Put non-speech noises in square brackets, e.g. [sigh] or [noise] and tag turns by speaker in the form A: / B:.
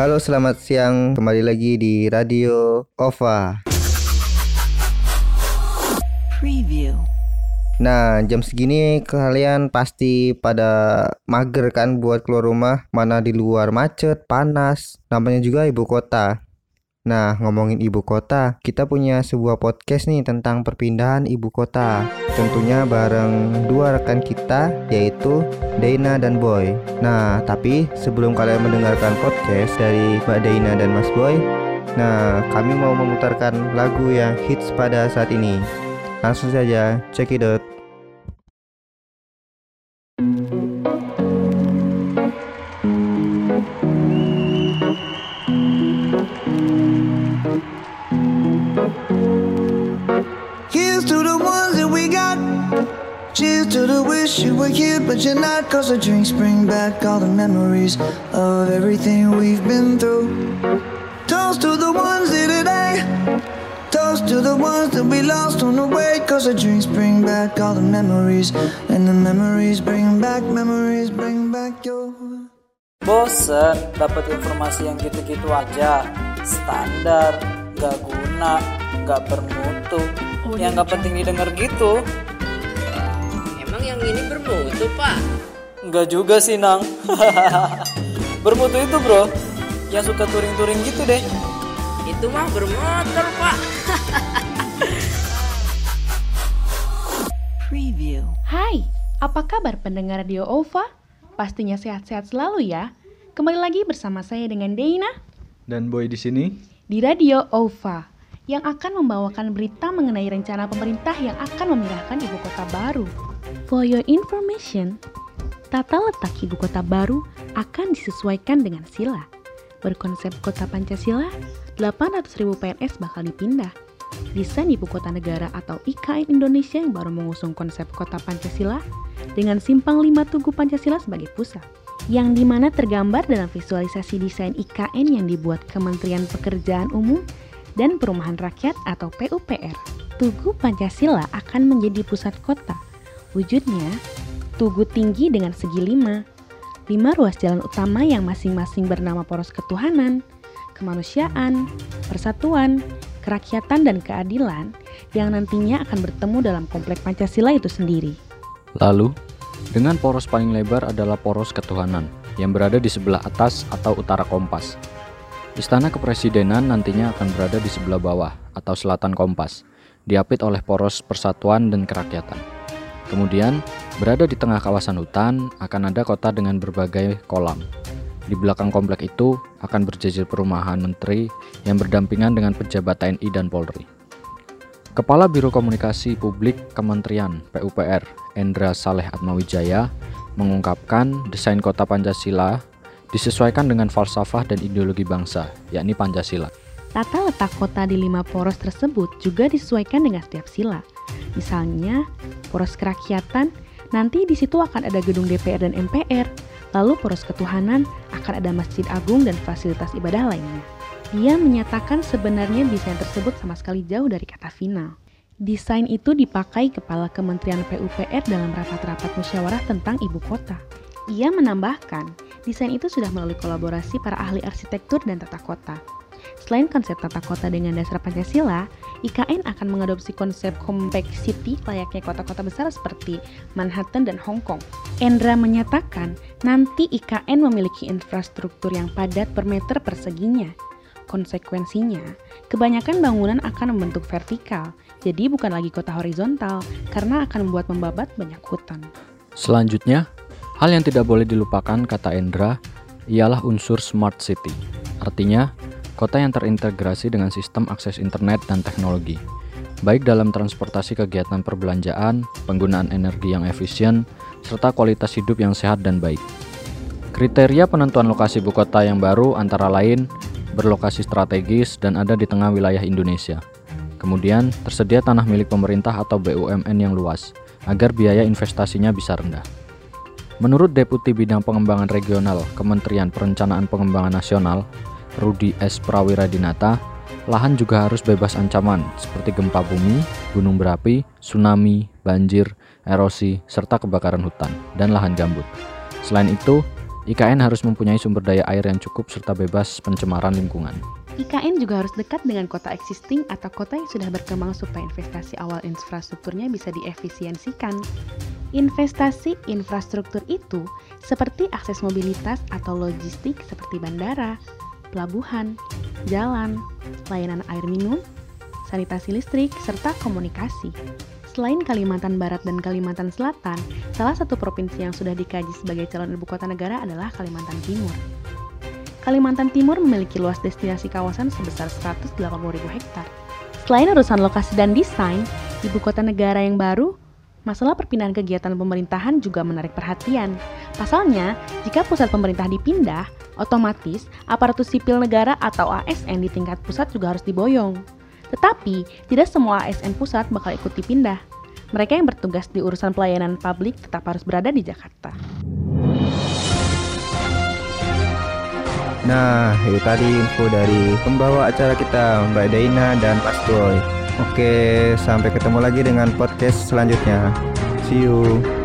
A: Halo, selamat siang. Kembali lagi di Radio OVA.
B: Preview.
A: Nah, jam segini kalian pasti pada mager kan buat keluar rumah, mana di luar macet, panas, namanya juga ibu kota. Nah, ngomongin ibu kota, kita punya sebuah podcast nih tentang perpindahan ibu kota. Tentunya bareng dua rekan kita, yaitu Dana dan Boy. Nah, tapi sebelum kalian mendengarkan podcast dari Mbak Dana dan Mas Boy, nah, kami mau memutarkan lagu yang hits pada saat ini. Langsung saja, check it out.
C: Cheers to the wish you were here, but you're not. Cause the drinks bring back all the memories of everything we've been through. Toast to the ones here today. Toast to the ones that we lost on the way. Cause the drinks bring back all the memories. And the memories bring back, memories bring back your.
D: Bosen dapat informasi yang gitu-gitu aja Standar, gak guna, gak bermutu oh, Yang gak penting didengar gitu
E: Emang yang ini bermutu, Pak?
D: Enggak juga sih, Nang [laughs] Bermutu itu bro Yang suka touring-touring gitu deh
E: Itu mah bermotor, Pak.
B: Preview.
F: Hai, apa kabar pendengar Radio OVA? Pastinya sehat-sehat selalu ya. Kembali lagi bersama saya dengan Dana
G: Dan Boy di sini.
F: di Radio OVA yang akan membawakan berita mengenai rencana pemerintah yang akan memindahkan ibu kota baru. For your information, tata letak ibu kota baru akan disesuaikan dengan sila. Berkonsep kota Pancasila, 800.000 PNS bakal dipindah. Desain ibu kota negara atau IKN Indonesia yang baru mengusung konsep kota Pancasila dengan simpang 5 Tugu Pancasila sebagai pusat yang di mana tergambar dalam visualisasi desain IKN yang dibuat Kementerian Pekerjaan Umum dan Perumahan Rakyat atau PUPR. Tugu Pancasila akan menjadi pusat kota. Wujudnya, tugu tinggi dengan segi lima, lima ruas jalan utama yang masing-masing bernama poros ketuhanan, kemanusiaan, persatuan, kerakyatan, dan keadilan yang nantinya akan bertemu dalam komplek Pancasila itu sendiri.
G: Lalu, dengan poros paling lebar adalah poros ketuhanan yang berada di sebelah atas atau utara kompas. Istana Kepresidenan nantinya akan berada di sebelah bawah atau selatan kompas, diapit oleh poros persatuan dan kerakyatan. Kemudian, berada di tengah kawasan hutan akan ada kota dengan berbagai kolam. Di belakang komplek itu akan berjejer perumahan menteri yang berdampingan dengan pejabat TNI dan Polri. Kepala Biro Komunikasi Publik Kementerian PUPR, Endra Saleh Atmawijaya, mengungkapkan desain kota Pancasila disesuaikan dengan falsafah dan ideologi bangsa, yakni Pancasila.
F: Tata letak kota di lima poros tersebut juga disesuaikan dengan setiap sila. Misalnya, poros kerakyatan, nanti di situ akan ada gedung DPR dan MPR, lalu poros ketuhanan akan ada masjid agung dan fasilitas ibadah lainnya. Dia menyatakan sebenarnya desain tersebut sama sekali jauh dari kata final. Desain itu dipakai Kepala Kementerian PUPR dalam rapat-rapat musyawarah tentang ibu kota. Ia menambahkan, desain itu sudah melalui kolaborasi para ahli arsitektur dan tata kota. Selain konsep tata kota dengan dasar Pancasila, IKN akan mengadopsi konsep compact city layaknya kota-kota besar seperti Manhattan dan Hong Kong. Endra menyatakan, nanti IKN memiliki infrastruktur yang padat per meter perseginya. Konsekuensinya, kebanyakan bangunan akan membentuk vertikal, jadi bukan lagi kota horizontal karena akan membuat membabat banyak hutan.
G: Selanjutnya, hal yang tidak boleh dilupakan kata Endra ialah unsur smart city. Artinya, kota yang terintegrasi dengan sistem akses internet dan teknologi, baik dalam transportasi kegiatan perbelanjaan, penggunaan energi yang efisien, serta kualitas hidup yang sehat dan baik. Kriteria penentuan lokasi ibu kota yang baru antara lain berlokasi strategis dan ada di tengah wilayah Indonesia. Kemudian, tersedia tanah milik pemerintah atau BUMN yang luas, agar biaya investasinya bisa rendah. Menurut Deputi Bidang Pengembangan Regional Kementerian Perencanaan Pengembangan Nasional, Rudi S. Prawiradinata, lahan juga harus bebas ancaman seperti gempa bumi, gunung berapi, tsunami, banjir, erosi, serta kebakaran hutan dan lahan gambut. Selain itu, IKN harus mempunyai sumber daya air yang cukup serta bebas pencemaran lingkungan.
F: IKN juga harus dekat dengan kota existing atau kota yang sudah berkembang supaya investasi awal infrastrukturnya bisa diefisiensikan. Investasi infrastruktur itu seperti akses mobilitas atau logistik seperti bandara, pelabuhan, jalan, layanan air minum, sanitasi listrik, serta komunikasi. Selain Kalimantan Barat dan Kalimantan Selatan, salah satu provinsi yang sudah dikaji sebagai calon ibu kota negara adalah Kalimantan Timur. Kalimantan Timur memiliki luas destinasi kawasan sebesar 180.000 hektar. Selain urusan lokasi dan desain, ibu kota negara yang baru, masalah perpindahan kegiatan pemerintahan juga menarik perhatian. Pasalnya, jika pusat pemerintah dipindah, otomatis aparatur sipil negara atau ASN di tingkat pusat juga harus diboyong. Tetapi, tidak semua ASN pusat bakal ikut dipindah. Mereka yang bertugas di urusan pelayanan publik tetap harus berada di Jakarta.
A: Nah, itu tadi info dari pembawa acara kita Mbak Daina dan Mas Boy. Oke, sampai ketemu lagi dengan podcast selanjutnya. See you.